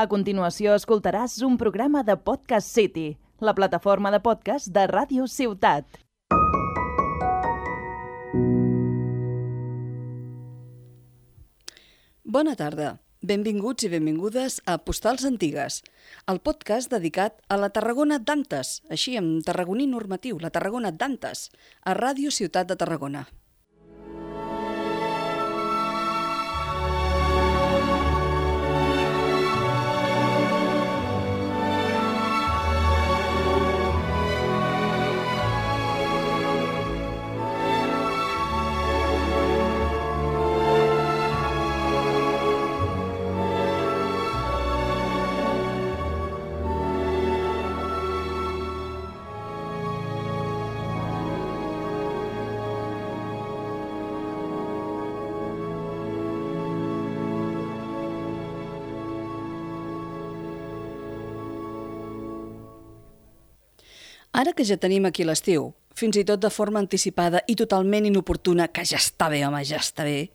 A continuació escoltaràs un programa de Podcast City, la plataforma de podcast de Ràdio Ciutat. Bona tarda. Benvinguts i benvingudes a Postals Antigues, el podcast dedicat a la Tarragona d'Antes, així en tarragoní normatiu, la Tarragona d'Antes, a Ràdio Ciutat de Tarragona. Ara que ja tenim aquí l'estiu, fins i tot de forma anticipada i totalment inoportuna, que ja està bé, home, ja està bé,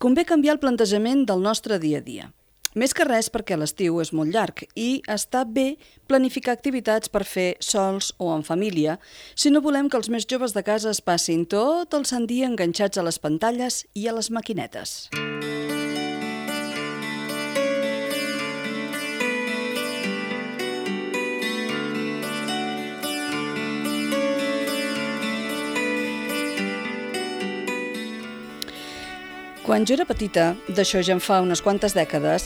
convé canviar el plantejament del nostre dia a dia. Més que res perquè l'estiu és molt llarg i està bé planificar activitats per fer sols o en família si no volem que els més joves de casa es passin tot el sant dia enganxats a les pantalles i a les maquinetes. Mm. Quan jo era petita, d'això ja en fa unes quantes dècades,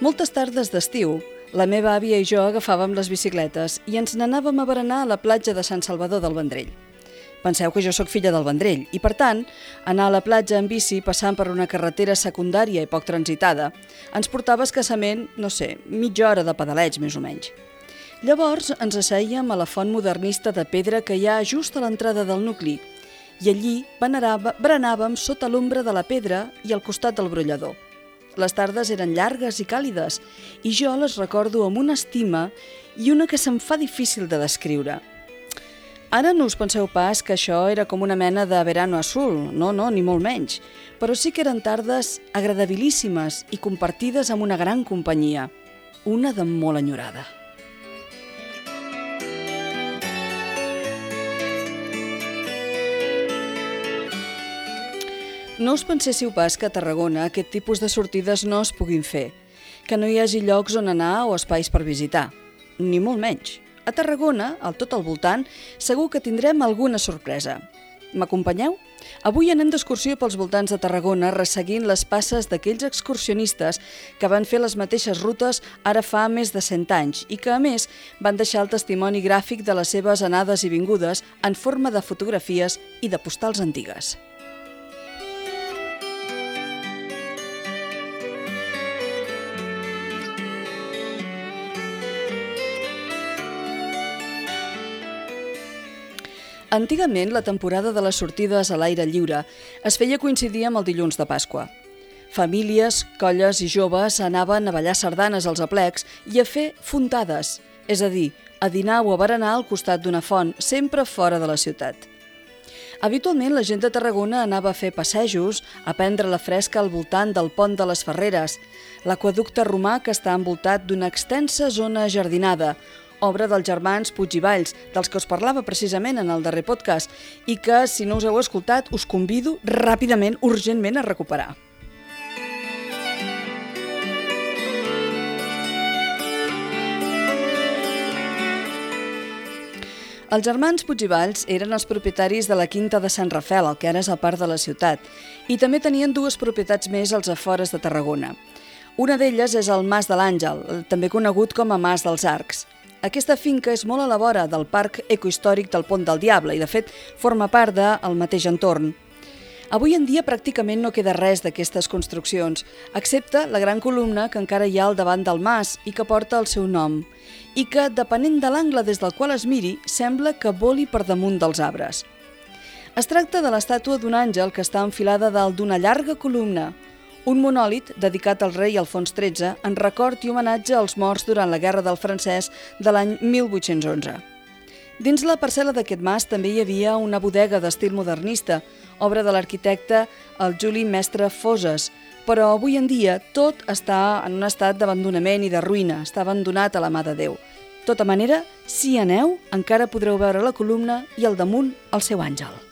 moltes tardes d'estiu, la meva àvia i jo agafàvem les bicicletes i ens n'anàvem a berenar a la platja de Sant Salvador del Vendrell. Penseu que jo sóc filla del Vendrell i, per tant, anar a la platja en bici passant per una carretera secundària i poc transitada ens portava escassament, no sé, mitja hora de pedaleig, més o menys. Llavors ens asseiem a la font modernista de pedra que hi ha just a l'entrada del nucli i allí berenàvem sota l'ombra de la pedra i al costat del brollador. Les tardes eren llargues i càlides i jo les recordo amb una estima i una que se'm fa difícil de descriure. Ara no us penseu pas que això era com una mena de verano azul, no, no, ni molt menys, però sí que eren tardes agradabilíssimes i compartides amb una gran companyia, una de molt enyorada. No us penséssiu pas que a Tarragona aquest tipus de sortides no es puguin fer, que no hi hagi llocs on anar o espais per visitar, ni molt menys. A Tarragona, al tot al voltant, segur que tindrem alguna sorpresa. M'acompanyeu? Avui anem d'excursió pels voltants de Tarragona resseguint les passes d'aquells excursionistes que van fer les mateixes rutes ara fa més de 100 anys i que, a més, van deixar el testimoni gràfic de les seves anades i vingudes en forma de fotografies i de postals antigues. Antigament, la temporada de les sortides a l'aire lliure es feia coincidir amb el dilluns de Pasqua. Famílies, colles i joves anaven a ballar sardanes als aplecs i a fer fontades, és a dir, a dinar o a berenar al costat d'una font, sempre fora de la ciutat. Habitualment la gent de Tarragona anava a fer passejos, a prendre la fresca al voltant del pont de les Ferreres, l'aquaducte romà que està envoltat d'una extensa zona jardinada, obra dels germans Puig i Valls, dels que us parlava precisament en el darrer podcast, i que, si no us heu escoltat, us convido ràpidament, urgentment, a recuperar. Els germans Puigvalls eren els propietaris de la Quinta de Sant Rafel, el que ara és el parc de la ciutat, i també tenien dues propietats més als afores de Tarragona. Una d'elles és el Mas de l'Àngel, també conegut com a Mas dels Arcs. Aquesta finca és molt a la vora del Parc Ecohistòric del Pont del Diable i, de fet, forma part del mateix entorn. Avui en dia pràcticament no queda res d'aquestes construccions, excepte la gran columna que encara hi ha al davant del mas i que porta el seu nom, i que, depenent de l'angle des del qual es miri, sembla que voli per damunt dels arbres. Es tracta de l'estàtua d'un àngel que està enfilada dalt d'una llarga columna, un monòlit dedicat al rei Alfons XIII en record i homenatge als morts durant la Guerra del Francès de l'any 1811. Dins la parcel·la d'aquest mas també hi havia una bodega d'estil modernista, obra de l'arquitecte el Juli Mestre Foses, però avui en dia tot està en un estat d'abandonament i de ruïna, està abandonat a la mà de Déu. Tota manera, si aneu, encara podreu veure la columna i al damunt el seu àngel.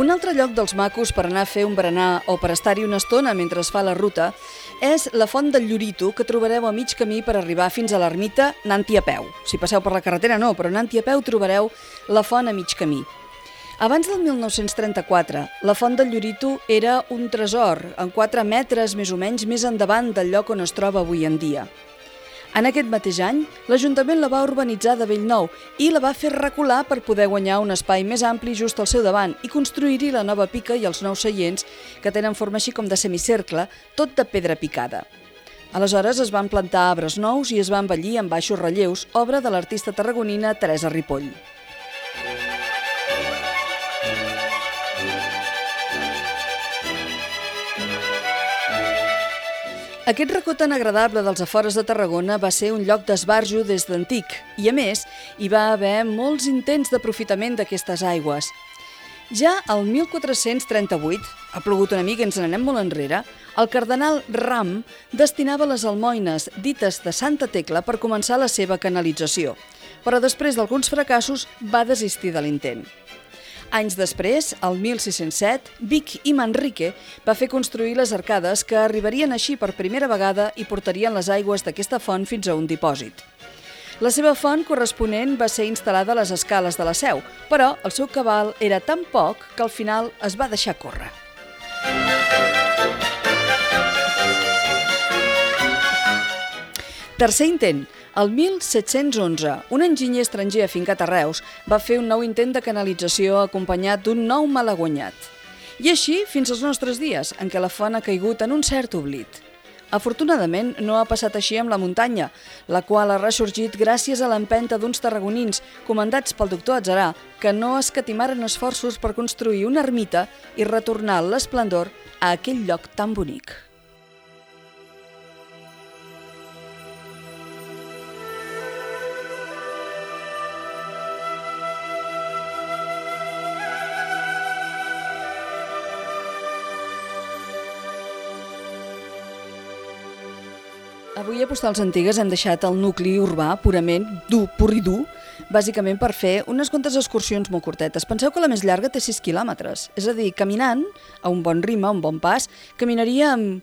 Un altre lloc dels macos per anar a fer un berenar o per estar-hi una estona mentre es fa la ruta és la Font del Llorito, que trobareu a mig camí per arribar fins a l'ermita anant-hi a peu. Si passeu per la carretera no, però anant-hi a peu trobareu la font a mig camí. Abans del 1934, la Font del Llorito era un tresor, en 4 metres més o menys més endavant del lloc on es troba avui en dia. En aquest mateix any, l'Ajuntament la va urbanitzar de bell nou i la va fer recular per poder guanyar un espai més ampli just al seu davant i construir-hi la nova pica i els nous seients, que tenen forma així com de semicercle, tot de pedra picada. Aleshores es van plantar arbres nous i es va embellir amb baixos relleus, obra de l'artista tarragonina Teresa Ripoll. Aquest racó tan agradable dels afores de Tarragona va ser un lloc d'esbarjo des d'antic i, a més, hi va haver molts intents d'aprofitament d'aquestes aigües. Ja al 1438, ha plogut una mica, ens n'anem molt enrere, el cardenal Ram destinava les almoines dites de Santa Tecla per començar la seva canalització, però després d'alguns fracassos va desistir de l'intent. Anys després, el 1607, Vic i Manrique va fer construir les arcades que arribarien així per primera vegada i portarien les aigües d'aquesta font fins a un dipòsit. La seva font corresponent va ser instal·lada a les escales de la seu, però el seu cabal era tan poc que al final es va deixar córrer. Tercer intent, el 1711, un enginyer estranger afincat a Reus va fer un nou intent de canalització acompanyat d'un nou malaguanyat. I així fins als nostres dies, en què la font ha caigut en un cert oblit. Afortunadament, no ha passat així amb la muntanya, la qual ha ressorgit gràcies a l'empenta d'uns tarragonins comandats pel doctor Atzarà, que no escatimaren esforços per construir una ermita i retornar l'esplendor a aquell lloc tan bonic. Avui a Postals Antigues hem deixat el nucli urbà purament dur, pur i dur, bàsicament per fer unes quantes excursions molt curtetes. Penseu que la més llarga té 6 quilòmetres, és a dir, caminant a un bon ritme, a un bon pas, caminaríem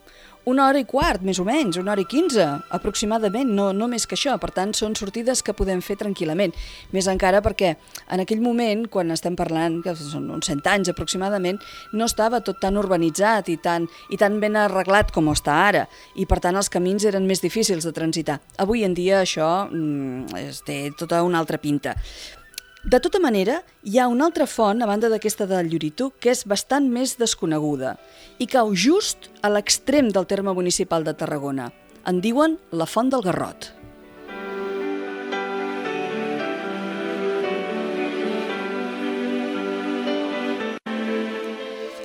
una hora i quart, més o menys, una hora i quinze, aproximadament, no, no més que això. Per tant, són sortides que podem fer tranquil·lament. Més encara perquè en aquell moment, quan estem parlant, que són uns 100 anys aproximadament, no estava tot tan urbanitzat i tan, i tan ben arreglat com està ara, i per tant els camins eren més difícils de transitar. Avui en dia això mm, té tota una altra pinta. De tota manera, hi ha una altra font, a banda d'aquesta del Llorito, que és bastant més desconeguda i cau just a l'extrem del terme municipal de Tarragona. En diuen la Font del Garrot.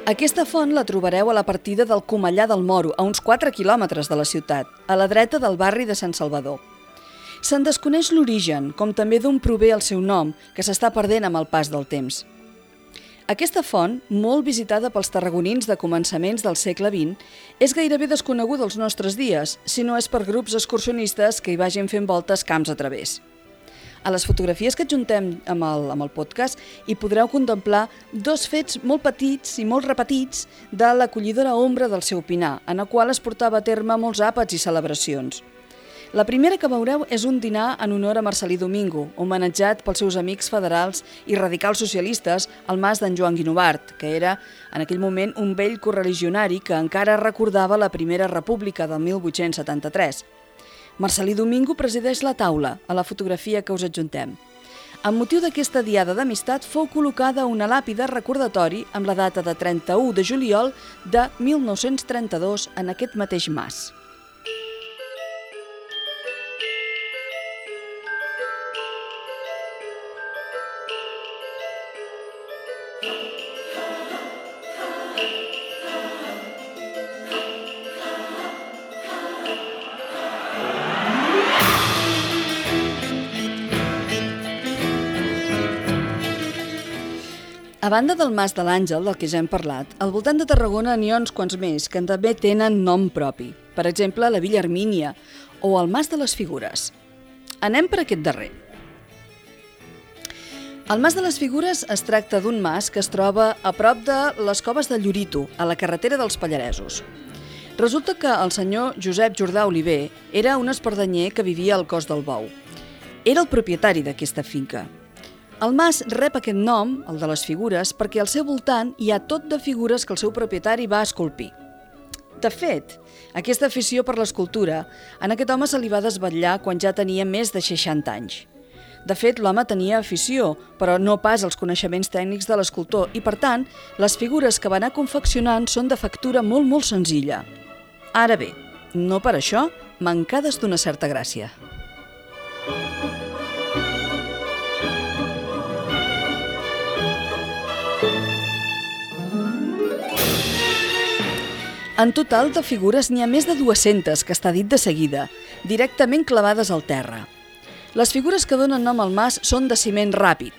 Aquesta font la trobareu a la partida del Comellà del Moro, a uns 4 quilòmetres de la ciutat, a la dreta del barri de Sant Salvador. Se'n desconeix l'origen, com també d'on prové el seu nom, que s'està perdent amb el pas del temps. Aquesta font, molt visitada pels tarragonins de començaments del segle XX, és gairebé desconeguda als nostres dies, si no és per grups excursionistes que hi vagin fent voltes camps a través. A les fotografies que adjuntem amb el, amb el podcast hi podreu contemplar dos fets molt petits i molt repetits de l'acollidora ombra del seu pinar, en el qual es portava a terme molts àpats i celebracions. La primera que veureu és un dinar en honor a Marcelí Domingo, homenatjat pels seus amics federals i radicals socialistes al mas d'en Joan Guinovart, que era en aquell moment un vell correligionari que encara recordava la Primera República del 1873. Marcelí Domingo presideix la taula, a la fotografia que us adjuntem. Amb motiu d'aquesta diada d'amistat fou col·locada una làpida recordatori amb la data de 31 de juliol de 1932 en aquest mateix mas. A banda del Mas de l'Àngel, del que ja hem parlat, al voltant de Tarragona n'hi ha uns quants més que també tenen nom propi. Per exemple, la Villa Armínia o el Mas de les Figures. Anem per aquest darrer. El Mas de les Figures es tracta d'un mas que es troba a prop de les coves de Llorito, a la carretera dels Pallaresos. Resulta que el senyor Josep Jordà Oliver era un espardanyer que vivia al cos del Bou. Era el propietari d'aquesta finca el mas rep aquest nom, el de les figures, perquè al seu voltant hi ha tot de figures que el seu propietari va esculpir. De fet, aquesta afició per l'escultura en aquest home se li va desvetllar quan ja tenia més de 60 anys. De fet, l'home tenia afició, però no pas els coneixements tècnics de l'escultor i, per tant, les figures que va anar confeccionant són de factura molt, molt senzilla. Ara bé, no per això, mancades d'una certa gràcia. En total, de figures n'hi ha més de 200, que està dit de seguida, directament clavades al terra. Les figures que donen nom al mas són de ciment ràpid,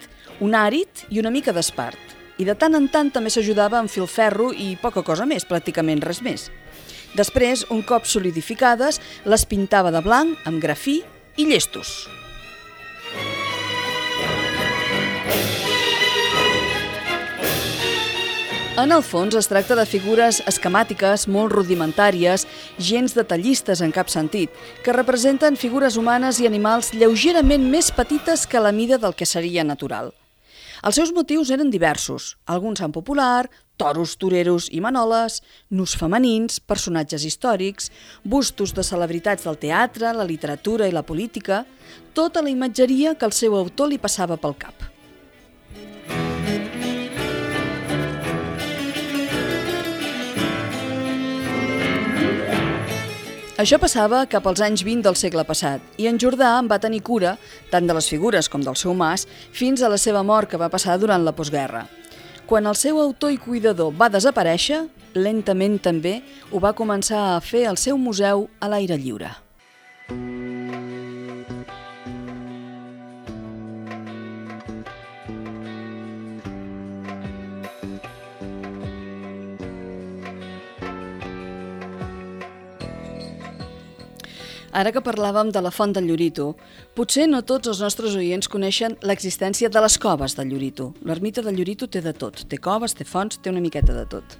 un àrid i una mica d'espart. I de tant en tant també s'ajudava amb filferro i poca cosa més, pràcticament res més. Després, un cop solidificades, les pintava de blanc, amb grafí i llestos. En el fons es tracta de figures esquemàtiques molt rudimentàries, gens detallistes en cap sentit, que representen figures humanes i animals lleugerament més petites que la mida del que seria natural. Els seus motius eren diversos, alguns en popular, toros, toreros i manoles, nus femenins, personatges històrics, bustos de celebritats del teatre, la literatura i la política, tota la imatgeria que el seu autor li passava pel cap. Això passava cap als anys 20 del segle passat i en Jordà en va tenir cura tant de les figures com del seu mas fins a la seva mort que va passar durant la postguerra. Quan el seu autor i cuidador va desaparèixer, lentament també ho va començar a fer el seu museu a l'aire lliure. Ara que parlàvem de la font del Llorito, potser no tots els nostres oients coneixen l'existència de les coves del Llorito. L'ermita del Llorito té de tot, té coves, té fonts, té una miqueta de tot.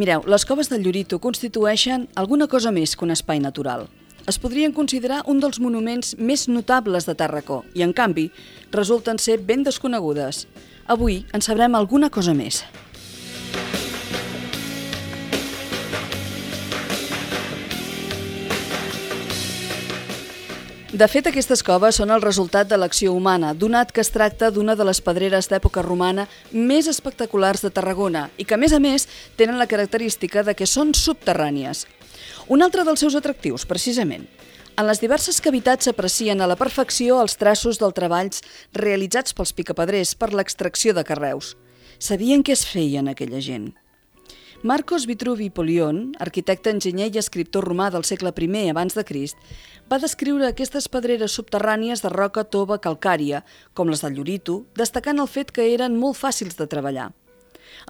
Mireu, les coves del Llorito constitueixen alguna cosa més que un espai natural. Es podrien considerar un dels monuments més notables de Tarracó i, en canvi, resulten ser ben desconegudes. Avui en sabrem alguna cosa més. De fet, aquestes coves són el resultat de l'acció humana, donat que es tracta d'una de les pedreres d'època romana més espectaculars de Tarragona i que, a més a més, tenen la característica de que són subterrànies. Un altre dels seus atractius, precisament. En les diverses cavitats s'aprecien a la perfecció els traços dels treballs realitzats pels picapedrers per l'extracció de carreus. Sabien què es feien aquella gent. Marcos Vitruvi Polion, arquitecte, enginyer i escriptor romà del segle I abans de Crist, va descriure aquestes pedreres subterrànies de roca tova calcària, com les del Llorito, destacant el fet que eren molt fàcils de treballar.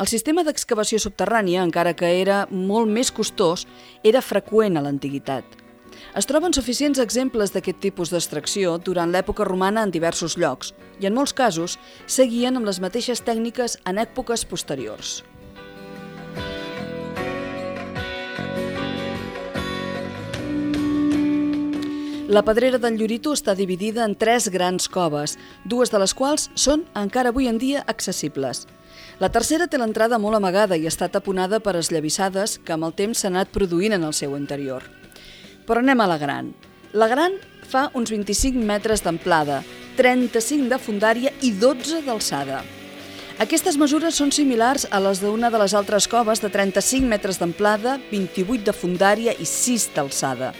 El sistema d'excavació subterrània, encara que era molt més costós, era freqüent a l'antiguitat. Es troben suficients exemples d'aquest tipus d'extracció durant l'època romana en diversos llocs i, en molts casos, seguien amb les mateixes tècniques en èpoques posteriors. La pedrera del Llorito està dividida en tres grans coves, dues de les quals són encara avui en dia accessibles. La tercera té l'entrada molt amagada i està taponada per esllavissades que amb el temps s'han anat produint en el seu interior. Però anem a la gran. La gran fa uns 25 metres d'amplada, 35 de fundària i 12 d'alçada. Aquestes mesures són similars a les d'una de les altres coves de 35 metres d'amplada, 28 de fundària i 6 d'alçada.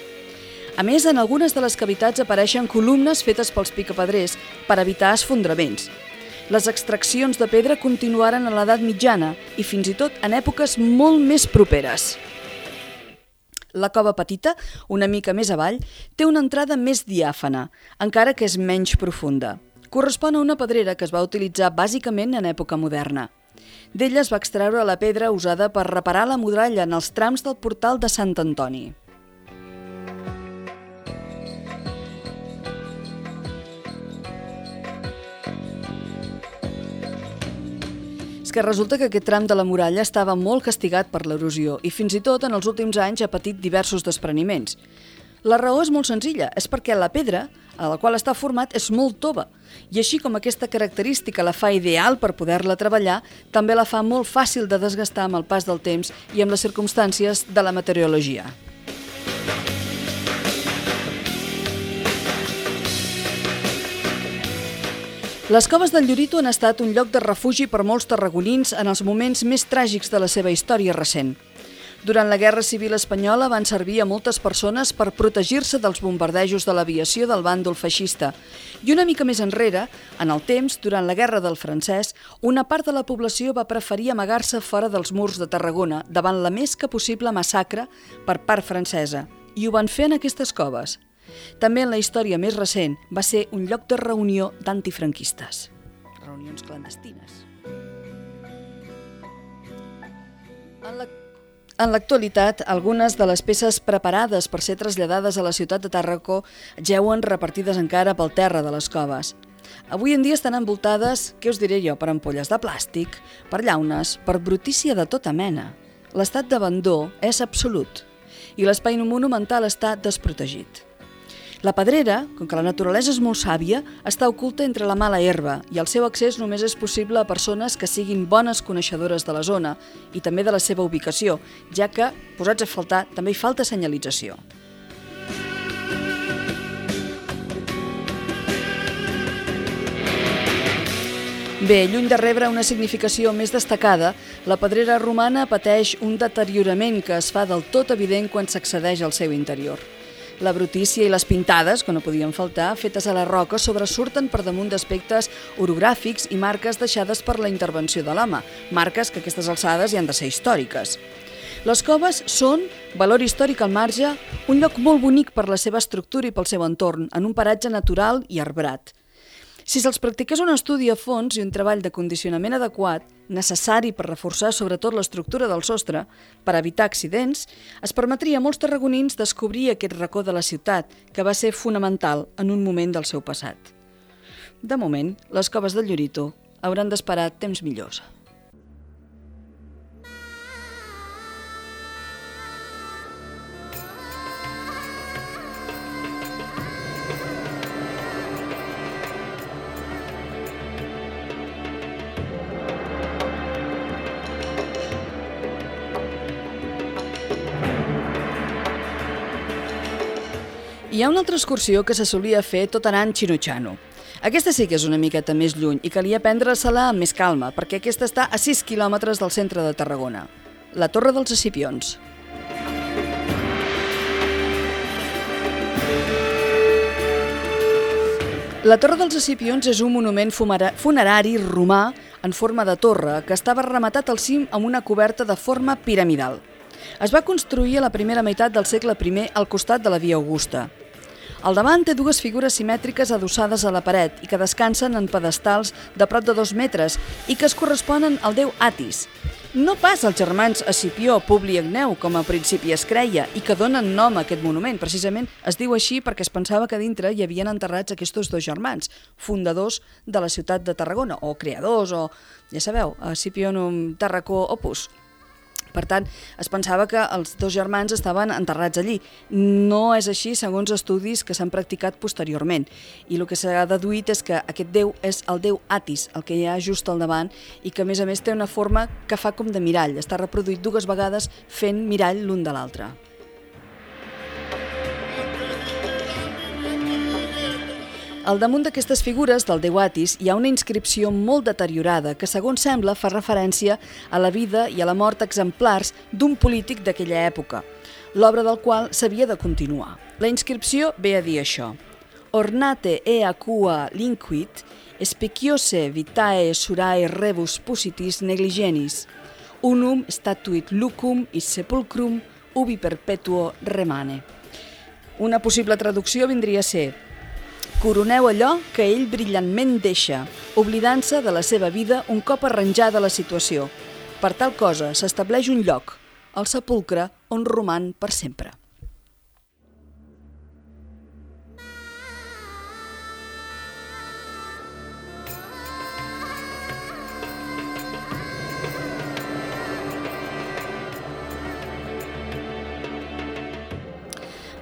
A més, en algunes de les cavitats apareixen columnes fetes pels picapedrers per evitar esfondraments. Les extraccions de pedra continuaren a l'edat mitjana i fins i tot en èpoques molt més properes. La cova petita, una mica més avall, té una entrada més diàfana, encara que és menys profunda. correspon a una pedrera que es va utilitzar bàsicament en època moderna. D'ella es va extreure la pedra usada per reparar la muralla en els trams del portal de Sant Antoni. Que resulta que aquest tram de la muralla estava molt castigat per l'erosió i fins i tot en els últims anys ha patit diversos despreniments. La raó és molt senzilla, és perquè la pedra a la qual està format és molt tova i així com aquesta característica la fa ideal per poder-la treballar, també la fa molt fàcil de desgastar amb el pas del temps i amb les circumstàncies de la meteorologia. Les coves del Llorito han estat un lloc de refugi per molts tarragonins en els moments més tràgics de la seva història recent. Durant la Guerra Civil Espanyola van servir a moltes persones per protegir-se dels bombardejos de l'aviació del bàndol feixista. I una mica més enrere, en el temps, durant la Guerra del Francès, una part de la població va preferir amagar-se fora dels murs de Tarragona davant la més que possible massacre per part francesa, i ho van fer en aquestes coves. També en la història més recent va ser un lloc de reunió d'antifranquistes. Reunions clandestines. En la en l'actualitat, algunes de les peces preparades per ser traslladades a la ciutat de Tàrraco geuen repartides encara pel terra de les coves. Avui en dia estan envoltades, què us diré jo, per ampolles de plàstic, per llaunes, per brutícia de tota mena. L'estat d'abandó és absolut i l'espai monumental està desprotegit. La pedrera, com que la naturalesa és molt sàvia, està oculta entre la mala herba i el seu accés només és possible a persones que siguin bones coneixedores de la zona i també de la seva ubicació, ja que, posats a faltar, també hi falta senyalització. Bé, lluny de rebre una significació més destacada, la pedrera romana pateix un deteriorament que es fa del tot evident quan s'accedeix al seu interior. La brutícia i les pintades, que no podien faltar, fetes a la roca, sobresurten per damunt d'aspectes orogràfics i marques deixades per la intervenció de l'home, marques que aquestes alçades hi han de ser històriques. Les coves són, valor històric al marge, un lloc molt bonic per la seva estructura i pel seu entorn, en un paratge natural i arbrat. Si se'ls practiqués un estudi a fons i un treball de condicionament adequat, necessari per reforçar sobretot l'estructura del sostre, per evitar accidents, es permetria a molts tarragonins descobrir aquest racó de la ciutat, que va ser fonamental en un moment del seu passat. De moment, les coves del Llorito hauran d'esperar temps millors. Hi ha una altra excursió que se solia fer tot anant xinutxano. Aquesta sí que és una miqueta més lluny i calia prendre-se-la amb més calma, perquè aquesta està a 6 quilòmetres del centre de Tarragona. La Torre dels Escipions. La Torre dels Escipions és un monument funerari romà en forma de torre que estava rematat al cim amb una coberta de forma piramidal. Es va construir a la primera meitat del segle I al costat de la Via Augusta. Al davant té dues figures simètriques adossades a la paret i que descansen en pedestals de prop de dos metres i que es corresponen al déu Atis. No pas els germans Escipió, Publi i Agneu, com a principi es creia, i que donen nom a aquest monument. Precisament es diu així perquè es pensava que dintre hi havien enterrats aquests dos germans, fundadors de la ciutat de Tarragona, o creadors, o, ja sabeu, Escipionum Tarracó Opus. Per tant, es pensava que els dos germans estaven enterrats allí. No és així segons estudis que s'han practicat posteriorment. I el que s'ha deduït és que aquest déu és el déu Atis, el que hi ha just al davant, i que a més a més té una forma que fa com de mirall. Està reproduït dues vegades fent mirall l'un de l'altre. Al damunt d'aquestes figures del déu Atis hi ha una inscripció molt deteriorada que, segons sembla, fa referència a la vida i a la mort exemplars d'un polític d'aquella època, l'obra del qual s'havia de continuar. La inscripció ve a dir això. Ornate e aqua linquit, speciciose vitae surae rebus positis negligenis, unum statuit lucum is sepulcrum ubi perpetuo remane. Una possible traducció vindria a ser Coroneu allò que ell brillantment deixa, oblidant-se de la seva vida un cop arranjada la situació. Per tal cosa s'estableix un lloc, el sepulcre on roman per sempre.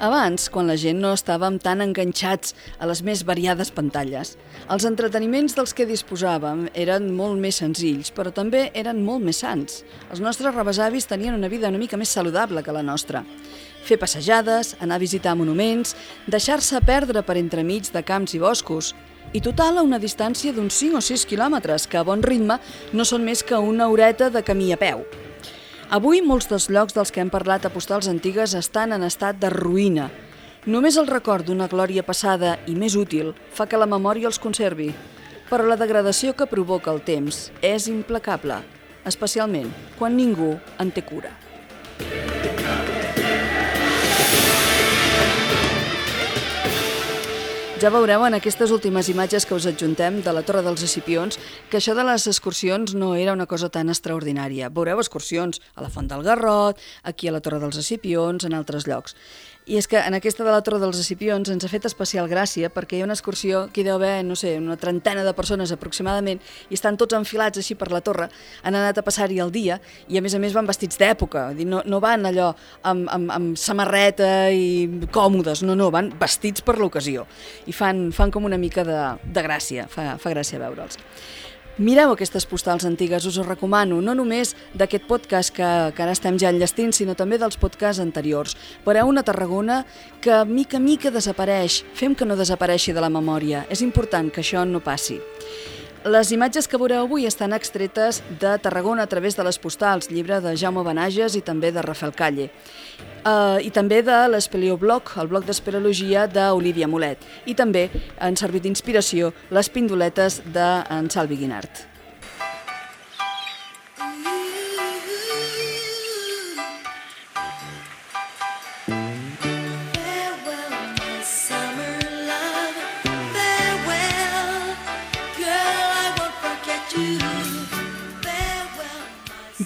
Abans, quan la gent no estàvem tan enganxats a les més variades pantalles, els entreteniments dels que disposàvem eren molt més senzills, però també eren molt més sants. Els nostres rebesavis tenien una vida una mica més saludable que la nostra. Fer passejades, anar a visitar monuments, deixar-se perdre per entremig de camps i boscos, i total a una distància d'uns 5 o 6 quilòmetres, que a bon ritme no són més que una horeta de camí a peu. Avui molts dels llocs dels que hem parlat a postals antigues estan en estat de ruïna. Només el record d'una glòria passada i més útil fa que la memòria els conservi. Però la degradació que provoca el temps és implacable, especialment quan ningú en té cura. Ja veureu en aquestes últimes imatges que us adjuntem de la Torre dels Escipions que això de les excursions no era una cosa tan extraordinària. Veureu excursions a la Font del Garrot, aquí a la Torre dels Escipions, en altres llocs. I és que en aquesta de la Torre dels Escipions ens ha fet especial gràcia perquè hi ha una excursió que hi deu haver, no sé, una trentena de persones aproximadament i estan tots enfilats així per la torre, han anat a passar-hi el dia i a més a més van vestits d'època, no, no van allò amb, amb, amb samarreta i còmodes, no, no, van vestits per l'ocasió. I fan, fan com una mica de, de gràcia, fa, fa gràcia veure'ls. Mireu aquestes postals antigues, us ho recomano, no només d'aquest podcast que, que ara estem ja enllestint, sinó també dels podcasts anteriors. Veureu una Tarragona que mica mica desapareix. Fem que no desapareixi de la memòria. És important que això no passi. Les imatges que veureu avui estan extretes de Tarragona a través de les postals, llibre de Jaume Benages i també de Rafael Calle eh, i també de l'Espeleoblog, el blog d'espeleologia d'Olivia Molet. I també han servit d'inspiració les pindoletes d'en Salvi Guinart.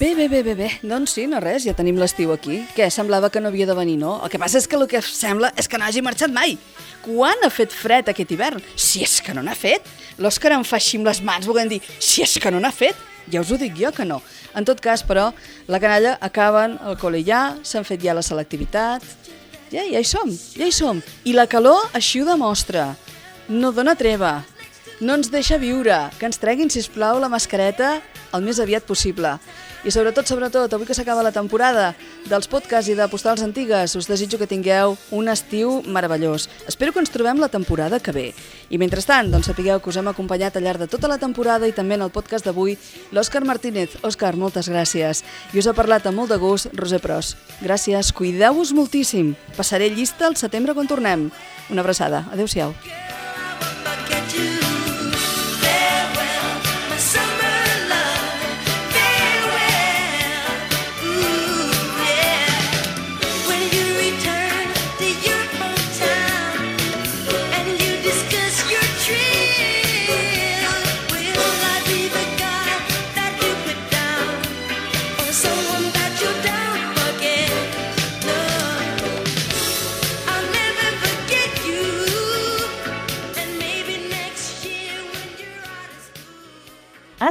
Bé, bé, bé, bé, bé. Doncs sí, no res, ja tenim l'estiu aquí. Què, semblava que no havia de venir, no? El que passa és que el que sembla és que no hagi marxat mai. Quan ha fet fred aquest hivern? Si és que no n'ha fet. L'Òscar em fa així amb les mans, volent dir, si és que no n'ha fet. Ja us ho dic jo que no. En tot cas, però, la canalla acaben el col·le ja, s'han fet ja la selectivitat... Ja, ja hi som, ja hi som. I la calor així ho demostra. No dona treva, no ens deixa viure, que ens treguin, si plau la mascareta el més aviat possible. I sobretot, sobretot, avui que s'acaba la temporada dels podcasts i de postals antigues, us desitjo que tingueu un estiu meravellós. Espero que ens trobem la temporada que ve. I mentrestant, doncs sapigueu que us hem acompanyat al llarg de tota la temporada i també en el podcast d'avui l'Òscar Martínez. Òscar, moltes gràcies. I us ha parlat amb molt de gust Roser Pros. Gràcies, cuideu-vos moltíssim. Passaré llista al setembre quan tornem. Una abraçada. Adéu-siau.